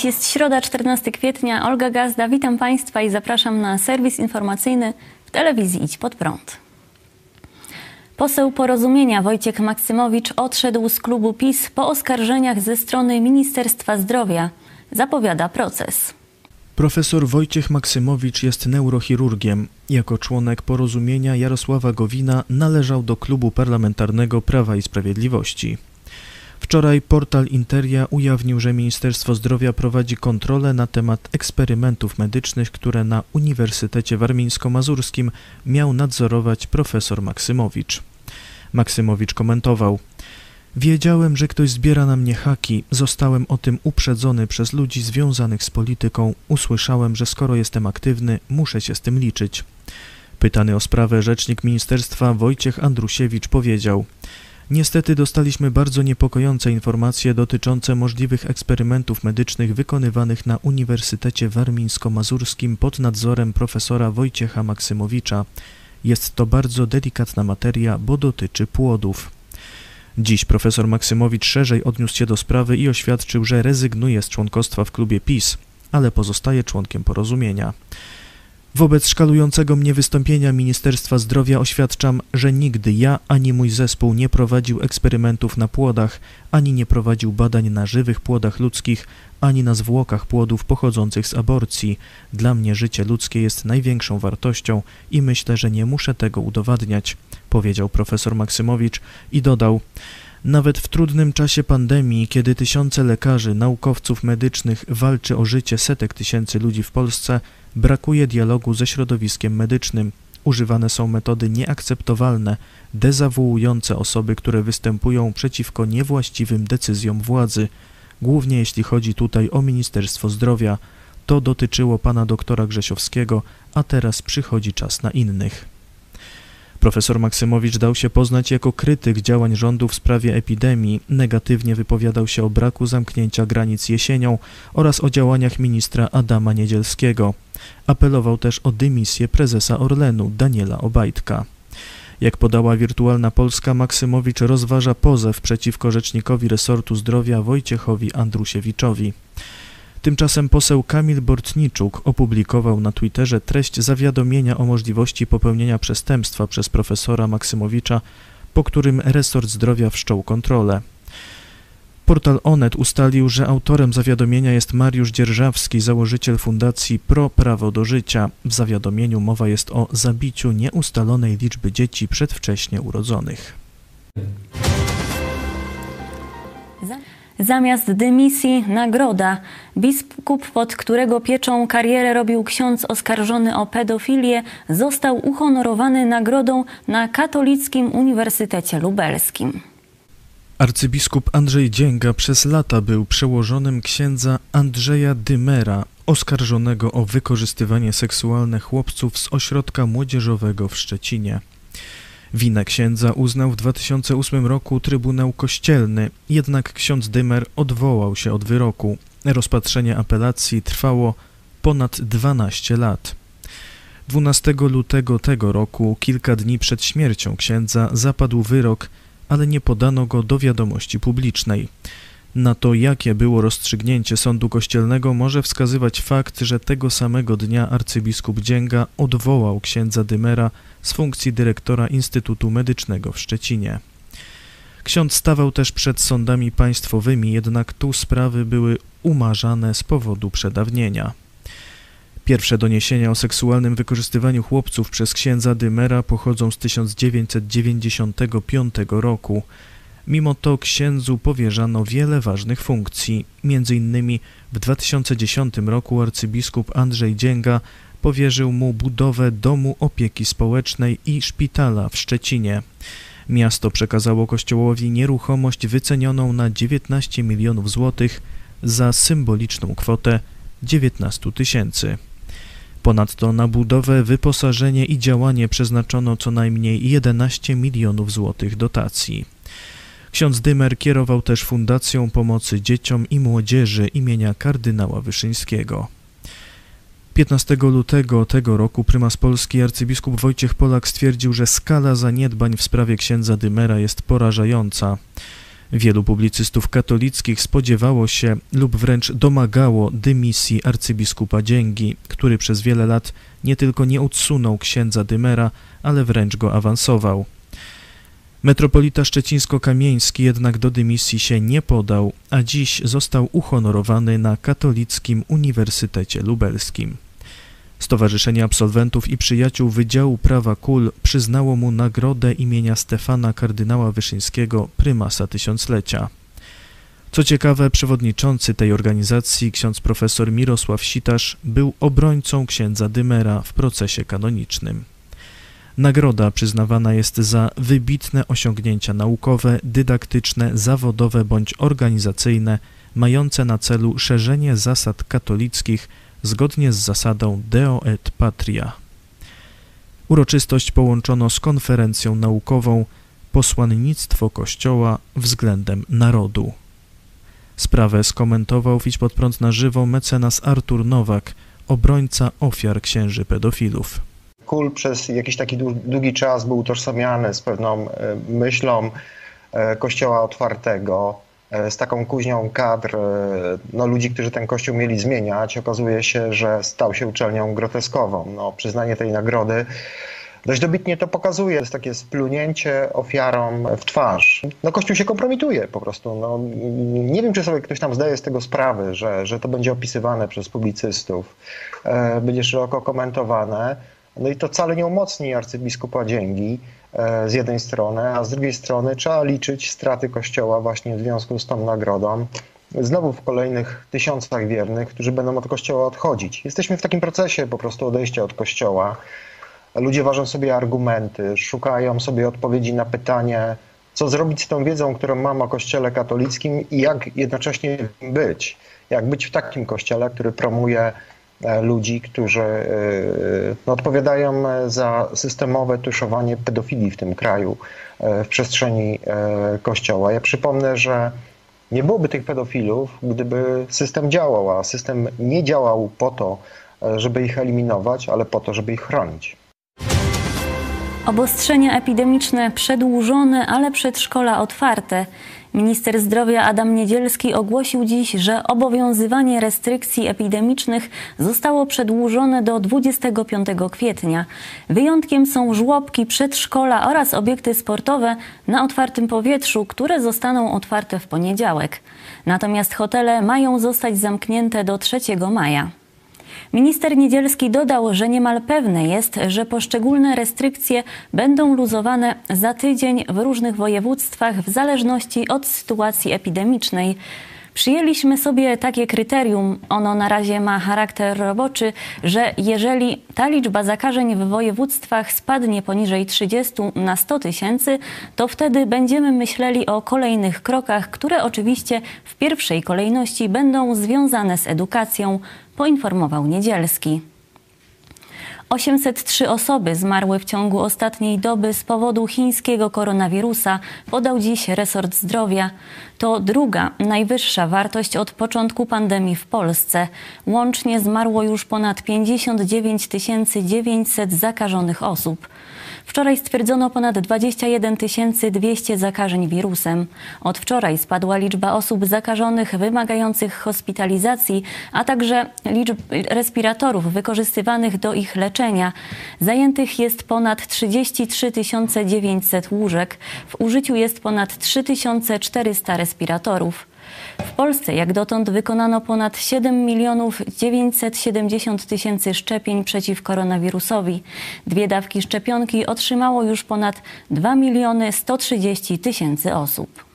Dziś jest środa, 14 kwietnia. Olga Gazda, witam Państwa i zapraszam na serwis informacyjny w telewizji Idź Pod Prąd. Poseł Porozumienia Wojciech Maksymowicz odszedł z klubu PiS po oskarżeniach ze strony Ministerstwa Zdrowia. Zapowiada proces. Profesor Wojciech Maksymowicz jest neurochirurgiem. Jako członek porozumienia Jarosława Gowina należał do klubu parlamentarnego Prawa i Sprawiedliwości. Wczoraj portal Interia ujawnił, że Ministerstwo Zdrowia prowadzi kontrolę na temat eksperymentów medycznych, które na Uniwersytecie Warmińsko-Mazurskim miał nadzorować profesor Maksymowicz. Maksymowicz komentował: Wiedziałem, że ktoś zbiera na mnie haki, zostałem o tym uprzedzony przez ludzi związanych z polityką, usłyszałem, że skoro jestem aktywny, muszę się z tym liczyć. Pytany o sprawę rzecznik ministerstwa Wojciech Andrusiewicz powiedział: Niestety dostaliśmy bardzo niepokojące informacje dotyczące możliwych eksperymentów medycznych wykonywanych na Uniwersytecie Warmińsko-Mazurskim pod nadzorem profesora Wojciecha Maksymowicza. Jest to bardzo delikatna materia, bo dotyczy płodów. Dziś profesor Maksymowicz szerzej odniósł się do sprawy i oświadczył, że rezygnuje z członkostwa w klubie PiS, ale pozostaje członkiem porozumienia. Wobec szkalującego mnie wystąpienia Ministerstwa Zdrowia oświadczam, że nigdy ja ani mój zespół nie prowadził eksperymentów na płodach, ani nie prowadził badań na żywych płodach ludzkich, ani na zwłokach płodów pochodzących z aborcji. Dla mnie życie ludzkie jest największą wartością i myślę, że nie muszę tego udowadniać, powiedział profesor Maksymowicz i dodał: nawet w trudnym czasie pandemii, kiedy tysiące lekarzy, naukowców medycznych walczy o życie setek tysięcy ludzi w Polsce, brakuje dialogu ze środowiskiem medycznym. Używane są metody nieakceptowalne, dezawuujące osoby, które występują przeciwko niewłaściwym decyzjom władzy, głównie jeśli chodzi tutaj o Ministerstwo Zdrowia. To dotyczyło pana doktora Grzesiowskiego, a teraz przychodzi czas na innych. Profesor Maksymowicz dał się poznać jako krytyk działań rządu w sprawie epidemii, negatywnie wypowiadał się o braku zamknięcia granic jesienią oraz o działaniach ministra Adama Niedzielskiego. Apelował też o dymisję prezesa Orlenu Daniela Obajtka. Jak podała Wirtualna Polska, Maksymowicz rozważa pozew przeciwko rzecznikowi resortu zdrowia Wojciechowi Andrusiewiczowi. Tymczasem poseł Kamil Bortniczuk opublikował na Twitterze treść zawiadomienia o możliwości popełnienia przestępstwa przez profesora Maksymowicza, po którym resort zdrowia wszczął kontrolę. Portal Onet ustalił, że autorem zawiadomienia jest Mariusz Dzierżawski, założyciel fundacji Pro Prawo do Życia. W zawiadomieniu mowa jest o zabiciu nieustalonej liczby dzieci przedwcześnie urodzonych. Zamiast dymisji nagroda. Biskup, pod którego pieczą karierę robił ksiądz oskarżony o pedofilię, został uhonorowany nagrodą na Katolickim Uniwersytecie Lubelskim. Arcybiskup Andrzej Dzięga przez lata był przełożonym księdza Andrzeja Dymera, oskarżonego o wykorzystywanie seksualne chłopców z ośrodka młodzieżowego w Szczecinie. Winę księdza uznał w 2008 roku Trybunał Kościelny, jednak ksiądz Dymer odwołał się od wyroku. Rozpatrzenie apelacji trwało ponad 12 lat. 12 lutego tego roku, kilka dni przed śmiercią księdza, zapadł wyrok, ale nie podano go do wiadomości publicznej. Na to, jakie było rozstrzygnięcie sądu kościelnego, może wskazywać fakt, że tego samego dnia arcybiskup Dzięga odwołał księdza Dymera z funkcji dyrektora Instytutu Medycznego w Szczecinie. Ksiądz stawał też przed sądami państwowymi, jednak tu sprawy były umarzane z powodu przedawnienia. Pierwsze doniesienia o seksualnym wykorzystywaniu chłopców przez księdza Dymera pochodzą z 1995 roku. Mimo to księdzu powierzano wiele ważnych funkcji. Między innymi w 2010 roku arcybiskup Andrzej Dzięga powierzył mu budowę domu opieki społecznej i szpitala w Szczecinie. Miasto przekazało kościołowi nieruchomość wycenioną na 19 milionów złotych za symboliczną kwotę 19 tysięcy. Ponadto na budowę, wyposażenie i działanie przeznaczono co najmniej 11 milionów złotych dotacji. Ksiądz Dymer kierował też Fundacją Pomocy Dzieciom i Młodzieży imienia kardynała Wyszyńskiego. 15 lutego tego roku prymas Polski arcybiskup Wojciech Polak stwierdził, że skala zaniedbań w sprawie księdza Dymera jest porażająca. Wielu publicystów katolickich spodziewało się lub wręcz domagało dymisji arcybiskupa Dzięgi, który przez wiele lat nie tylko nie odsunął księdza Dymera, ale wręcz go awansował. Metropolita szczecińsko-kamieński jednak do dymisji się nie podał, a dziś został uhonorowany na Katolickim Uniwersytecie Lubelskim. Stowarzyszenie Absolwentów i Przyjaciół Wydziału Prawa KUL przyznało mu nagrodę imienia Stefana kardynała Wyszyńskiego, prymasa tysiąclecia. Co ciekawe, przewodniczący tej organizacji, ksiądz profesor Mirosław Sitarz, był obrońcą księdza Dymera w procesie kanonicznym. Nagroda przyznawana jest za wybitne osiągnięcia naukowe, dydaktyczne, zawodowe bądź organizacyjne, mające na celu szerzenie zasad katolickich zgodnie z zasadą Deo et Patria. Uroczystość połączono z konferencją naukową Posłannictwo Kościoła względem narodu. Sprawę skomentował Fić pod prąd na żywo mecenas Artur Nowak, obrońca ofiar księży pedofilów. Kul przez jakiś taki długi czas był utożsamiany z pewną e, myślą e, Kościoła otwartego, E, z taką kuźnią kadr, no, ludzi, którzy ten kościół mieli zmieniać, okazuje się, że stał się uczelnią groteskową. No, przyznanie tej nagrody dość dobitnie to pokazuje. Jest takie splunięcie ofiarom w twarz. No, Kościół się kompromituje po prostu. No, nie wiem, czy sobie ktoś tam zdaje z tego sprawy, że, że to będzie opisywane przez publicystów, będzie szeroko komentowane. No i to wcale nie umocni arcybiskupa Dzięgi. E, z jednej strony, a z drugiej strony trzeba liczyć straty Kościoła właśnie w związku z tą nagrodą. Znowu w kolejnych tysiącach wiernych, którzy będą od Kościoła odchodzić. Jesteśmy w takim procesie po prostu odejścia od Kościoła. Ludzie ważą sobie argumenty, szukają sobie odpowiedzi na pytanie, co zrobić z tą wiedzą, którą mam o Kościele katolickim i jak jednocześnie być. Jak być w takim Kościele, który promuje ludzi, którzy e, no, odpowiadają za systemowe tuszowanie pedofilii w tym kraju, e, w przestrzeni kościoła. Ja przypomnę, że nie byłoby tych pedofilów, gdyby system działał, a system nie działał po to, żeby ich eliminować, ale po to, żeby ich chronić. Obostrzenia epidemiczne przedłużone, ale przedszkola otwarte. Minister zdrowia Adam Niedzielski ogłosił dziś, że obowiązywanie restrykcji epidemicznych zostało przedłużone do 25 kwietnia. Wyjątkiem są żłobki, przedszkola oraz obiekty sportowe na otwartym powietrzu, które zostaną otwarte w poniedziałek. Natomiast hotele mają zostać zamknięte do 3 maja. Minister Niedzielski dodał, że niemal pewne jest, że poszczególne restrykcje będą luzowane za tydzień w różnych województwach w zależności od sytuacji epidemicznej. Przyjęliśmy sobie takie kryterium, ono na razie ma charakter roboczy, że jeżeli ta liczba zakażeń w województwach spadnie poniżej 30 na 100 tysięcy, to wtedy będziemy myśleli o kolejnych krokach, które oczywiście w pierwszej kolejności będą związane z edukacją, poinformował Niedzielski. 803 osoby zmarły w ciągu ostatniej doby z powodu chińskiego koronawirusa, podał dziś resort zdrowia. To druga, najwyższa wartość od początku pandemii w Polsce. Łącznie zmarło już ponad 59 900 zakażonych osób. Wczoraj stwierdzono ponad 21 200 zakażeń wirusem. Od wczoraj spadła liczba osób zakażonych wymagających hospitalizacji, a także liczb respiratorów wykorzystywanych do ich leczenia. Zajętych jest ponad 33 900 łóżek. W użyciu jest ponad 3400 respiratorów. W Polsce jak dotąd wykonano ponad 7 milionów 970 tysięcy szczepień przeciw koronawirusowi. Dwie dawki szczepionki otrzymało już ponad 2 miliony 130 tysięcy osób.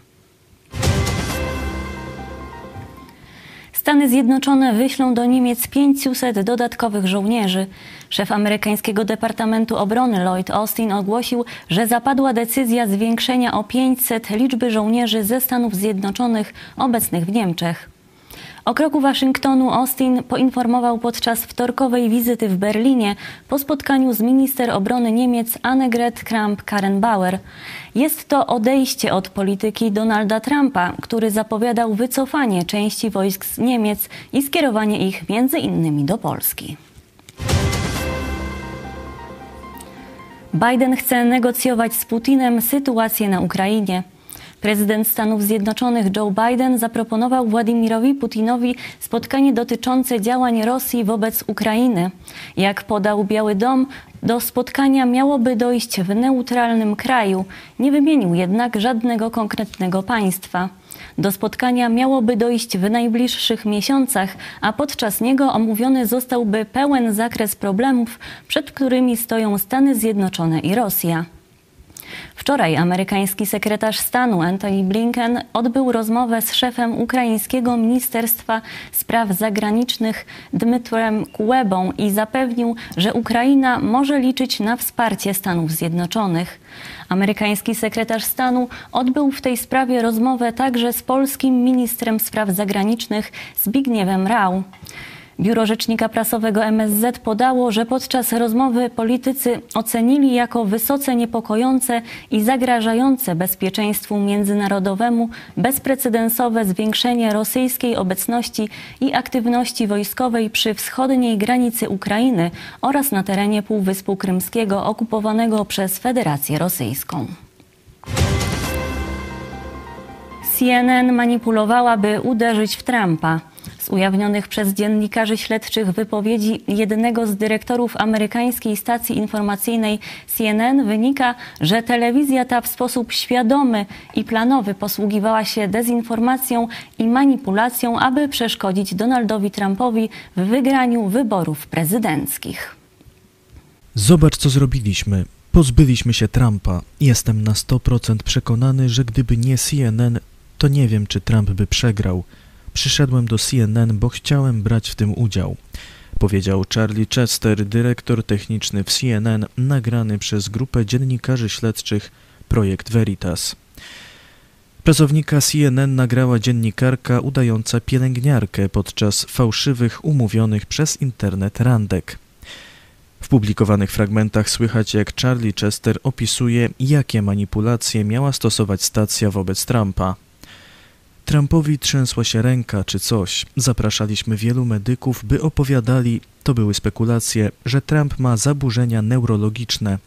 Stany Zjednoczone wyślą do Niemiec 500 dodatkowych żołnierzy. Szef amerykańskiego Departamentu Obrony Lloyd Austin ogłosił, że zapadła decyzja zwiększenia o 500 liczby żołnierzy ze Stanów Zjednoczonych obecnych w Niemczech. O kroku Waszyngtonu Austin poinformował podczas wtorkowej wizyty w Berlinie po spotkaniu z minister obrony Niemiec Annegret Kramp-Karrenbauer. Jest to odejście od polityki Donalda Trumpa, który zapowiadał wycofanie części wojsk z Niemiec i skierowanie ich między innymi do Polski. Biden chce negocjować z Putinem sytuację na Ukrainie. Prezydent Stanów Zjednoczonych Joe Biden zaproponował Władimirowi Putinowi spotkanie dotyczące działań Rosji wobec Ukrainy. Jak podał Biały Dom, do spotkania miałoby dojść w neutralnym kraju. Nie wymienił jednak żadnego konkretnego państwa. Do spotkania miałoby dojść w najbliższych miesiącach, a podczas niego omówiony zostałby pełen zakres problemów, przed którymi stoją Stany Zjednoczone i Rosja. Wczoraj amerykański sekretarz stanu Antony Blinken odbył rozmowę z szefem ukraińskiego Ministerstwa Spraw Zagranicznych Dmytrem Kulebą i zapewnił, że Ukraina może liczyć na wsparcie Stanów Zjednoczonych. Amerykański sekretarz stanu odbył w tej sprawie rozmowę także z polskim ministrem spraw zagranicznych Zbigniewem Rau. Biuro Rzecznika Prasowego MSZ podało, że podczas rozmowy politycy ocenili jako wysoce niepokojące i zagrażające bezpieczeństwu międzynarodowemu bezprecedensowe zwiększenie rosyjskiej obecności i aktywności wojskowej przy wschodniej granicy Ukrainy oraz na terenie Półwyspu Krymskiego okupowanego przez Federację Rosyjską. CNN manipulowała, by uderzyć w Trumpa. Z ujawnionych przez dziennikarzy śledczych wypowiedzi jednego z dyrektorów amerykańskiej stacji informacyjnej CNN wynika, że telewizja ta w sposób świadomy i planowy posługiwała się dezinformacją i manipulacją, aby przeszkodzić Donaldowi Trumpowi w wygraniu wyborów prezydenckich. Zobacz, co zrobiliśmy. Pozbyliśmy się Trumpa. Jestem na 100% przekonany, że gdyby nie CNN, to nie wiem, czy Trump by przegrał. Przyszedłem do CNN, bo chciałem brać w tym udział. Powiedział Charlie Chester, dyrektor techniczny w CNN, nagrany przez grupę dziennikarzy śledczych Projekt Veritas. Pracownika CNN nagrała dziennikarka udająca pielęgniarkę podczas fałszywych, umówionych przez internet randek. W publikowanych fragmentach słychać, jak Charlie Chester opisuje, jakie manipulacje miała stosować stacja wobec Trumpa. Trumpowi trzęsła się ręka czy coś. Zapraszaliśmy wielu medyków, by opowiadali, to były spekulacje, że Trump ma zaburzenia neurologiczne.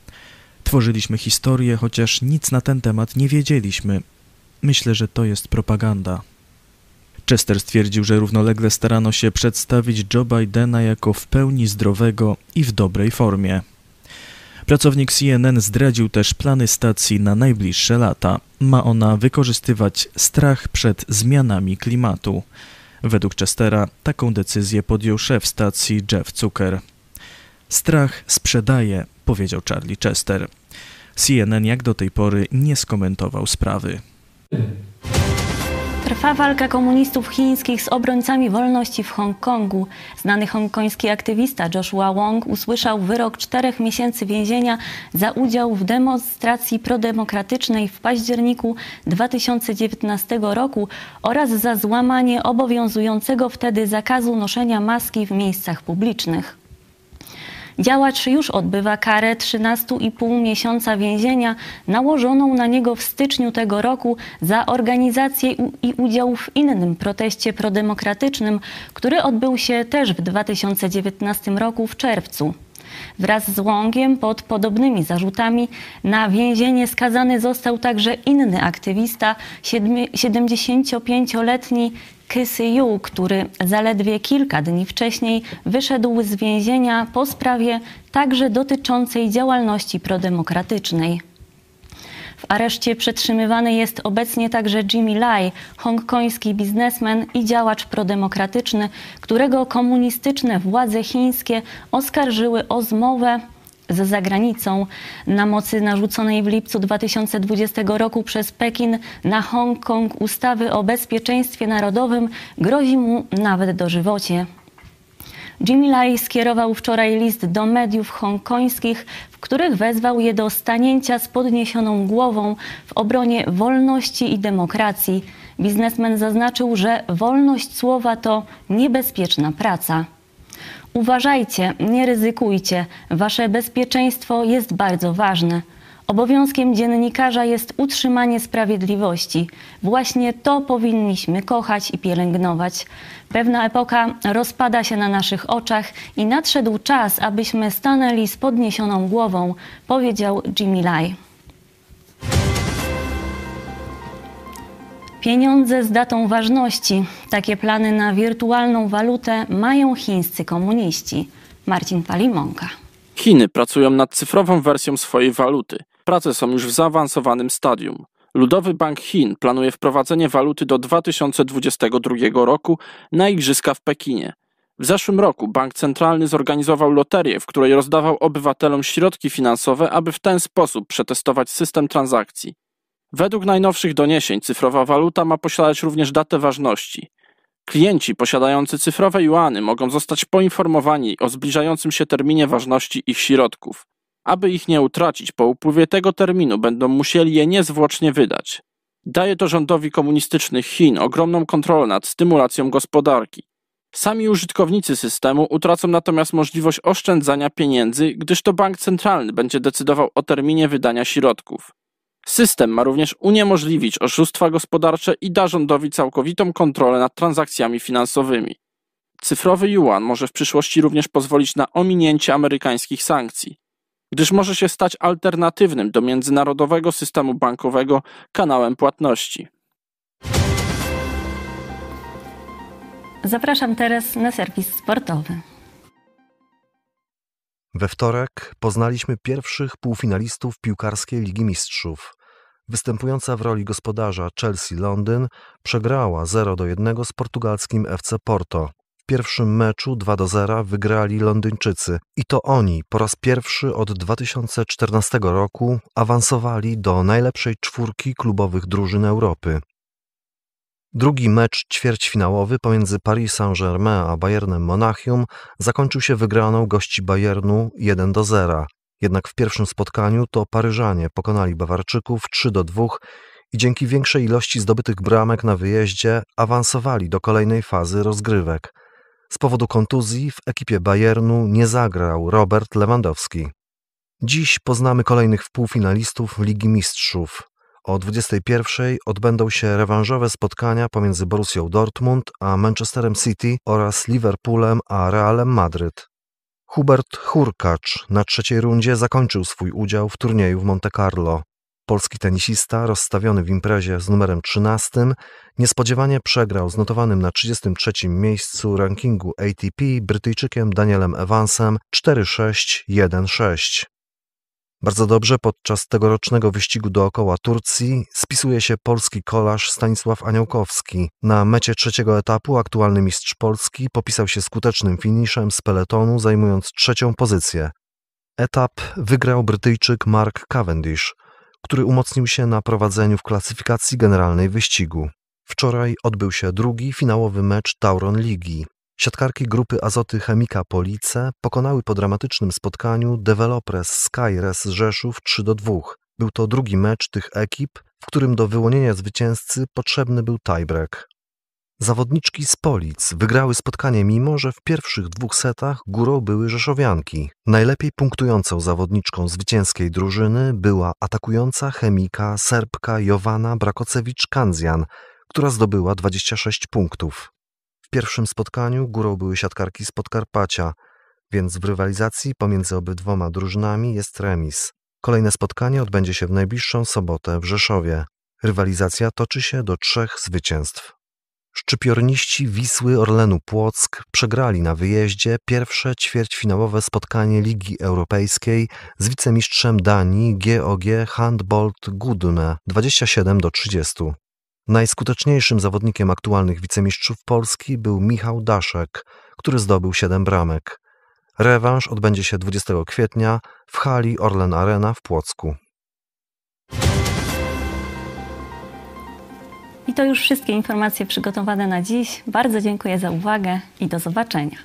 Tworzyliśmy historię, chociaż nic na ten temat nie wiedzieliśmy. Myślę, że to jest propaganda. Chester stwierdził, że równolegle starano się przedstawić Joe Bidena jako w pełni zdrowego i w dobrej formie. Pracownik CNN zdradził też plany stacji na najbliższe lata. Ma ona wykorzystywać strach przed zmianami klimatu. Według Chestera taką decyzję podjął szef stacji Jeff Zucker. Strach sprzedaje, powiedział Charlie Chester. CNN jak do tej pory nie skomentował sprawy. Trwa walka komunistów chińskich z obrońcami wolności w Hongkongu. Znany hongkoński aktywista Joshua Wong usłyszał wyrok czterech miesięcy więzienia za udział w demonstracji prodemokratycznej w październiku 2019 roku oraz za złamanie obowiązującego wtedy zakazu noszenia maski w miejscach publicznych. Działacz już odbywa karę 13,5 miesiąca więzienia nałożoną na niego w styczniu tego roku za organizację i udział w innym proteście prodemokratycznym, który odbył się też w 2019 roku w czerwcu. Wraz z Łągiem pod podobnymi zarzutami na więzienie skazany został także inny aktywista, 75-letni Kysyju, który zaledwie kilka dni wcześniej wyszedł z więzienia po sprawie także dotyczącej działalności prodemokratycznej. W areszcie przetrzymywany jest obecnie także Jimmy Lai, hongkoński biznesmen i działacz prodemokratyczny, którego komunistyczne władze chińskie oskarżyły o zmowę z zagranicą. Na mocy narzuconej w lipcu 2020 roku przez Pekin na Hongkong ustawy o bezpieczeństwie narodowym grozi mu nawet dożywocie. Jimmy Lai skierował wczoraj list do mediów hongkońskich, w których wezwał je do stanięcia z podniesioną głową w obronie wolności i demokracji. Biznesmen zaznaczył, że wolność słowa to niebezpieczna praca. Uważajcie, nie ryzykujcie. Wasze bezpieczeństwo jest bardzo ważne. Obowiązkiem dziennikarza jest utrzymanie sprawiedliwości. Właśnie to powinniśmy kochać i pielęgnować. Pewna epoka rozpada się na naszych oczach i nadszedł czas, abyśmy stanęli z podniesioną głową, powiedział Jimmy Lai. Pieniądze z datą ważności. Takie plany na wirtualną walutę mają chińscy komuniści. Marcin Palimonka. Chiny pracują nad cyfrową wersją swojej waluty. Prace są już w zaawansowanym stadium. Ludowy Bank Chin planuje wprowadzenie waluty do 2022 roku na igrzyska w Pekinie. W zeszłym roku bank centralny zorganizował loterię, w której rozdawał obywatelom środki finansowe, aby w ten sposób przetestować system transakcji. Według najnowszych doniesień cyfrowa waluta ma posiadać również datę ważności. Klienci posiadający cyfrowe juany mogą zostać poinformowani o zbliżającym się terminie ważności ich środków. Aby ich nie utracić po upływie tego terminu, będą musieli je niezwłocznie wydać. Daje to rządowi komunistycznych Chin ogromną kontrolę nad stymulacją gospodarki. Sami użytkownicy systemu utracą natomiast możliwość oszczędzania pieniędzy, gdyż to bank centralny będzie decydował o terminie wydania środków. System ma również uniemożliwić oszustwa gospodarcze i da rządowi całkowitą kontrolę nad transakcjami finansowymi. Cyfrowy yuan może w przyszłości również pozwolić na ominięcie amerykańskich sankcji, gdyż może się stać alternatywnym do międzynarodowego systemu bankowego kanałem płatności. Zapraszam teraz na serwis sportowy. We wtorek poznaliśmy pierwszych półfinalistów piłkarskiej Ligi Mistrzów. Występująca w roli gospodarza Chelsea Londyn przegrała 0 do 1 z portugalskim FC Porto. Pierwszym meczu 2 do 0 wygrali Londyńczycy i to oni po raz pierwszy od 2014 roku awansowali do najlepszej czwórki klubowych drużyn Europy. Drugi mecz ćwierćfinałowy pomiędzy Paris Saint-Germain a Bayernem Monachium zakończył się wygraną gości Bayernu 1 do 0. Jednak w pierwszym spotkaniu to Paryżanie pokonali Bawarczyków 3 do 2 i dzięki większej ilości zdobytych bramek na wyjeździe awansowali do kolejnej fazy rozgrywek. Z powodu kontuzji w ekipie Bayernu nie zagrał Robert Lewandowski. Dziś poznamy kolejnych półfinalistów Ligi Mistrzów. O 21 odbędą się rewanżowe spotkania pomiędzy Borussią Dortmund a Manchesterem City oraz Liverpoolem a Realem Madryt. Hubert Hurkacz na trzeciej rundzie zakończył swój udział w turnieju w Monte Carlo. Polski tenisista, rozstawiony w imprezie z numerem 13, niespodziewanie przegrał z notowanym na 33 miejscu rankingu ATP Brytyjczykiem Danielem Evansem 4-6-1-6. Bardzo dobrze podczas tegorocznego wyścigu dookoła Turcji spisuje się polski kolarz Stanisław Aniołkowski. Na mecie trzeciego etapu aktualny mistrz Polski popisał się skutecznym finiszem z peletonu, zajmując trzecią pozycję. Etap wygrał Brytyjczyk Mark Cavendish, który umocnił się na prowadzeniu w klasyfikacji generalnej wyścigu. Wczoraj odbył się drugi finałowy mecz Tauron Ligi. Siatkarki grupy Azoty Chemika Police pokonały po dramatycznym spotkaniu Developers Skyres Rzeszów 3 do 2. Był to drugi mecz tych ekip, w którym do wyłonienia zwycięzcy potrzebny był tiebreak. Zawodniczki z Polic wygrały spotkanie mimo, że w pierwszych dwóch setach górą były Rzeszowianki. Najlepiej punktującą zawodniczką zwycięskiej drużyny była atakująca chemika Serbka Jowana Brakocewicz-Kanzjan, która zdobyła 26 punktów. W pierwszym spotkaniu górą były siatkarki z Podkarpacia, więc w rywalizacji pomiędzy obydwoma drużynami jest remis. Kolejne spotkanie odbędzie się w najbliższą sobotę w Rzeszowie. Rywalizacja toczy się do trzech zwycięstw. Szczypiorniści Wisły Orlenu Płock przegrali na wyjeździe pierwsze ćwierćfinałowe spotkanie Ligi Europejskiej z wicemistrzem Danii GOG Handbolt Gudme 27 do 30. Najskuteczniejszym zawodnikiem aktualnych wicemistrzów Polski był Michał Daszek, który zdobył 7 bramek. Rewanż odbędzie się 20 kwietnia w hali Orlen Arena w Płocku. I to już wszystkie informacje przygotowane na dziś. Bardzo dziękuję za uwagę i do zobaczenia.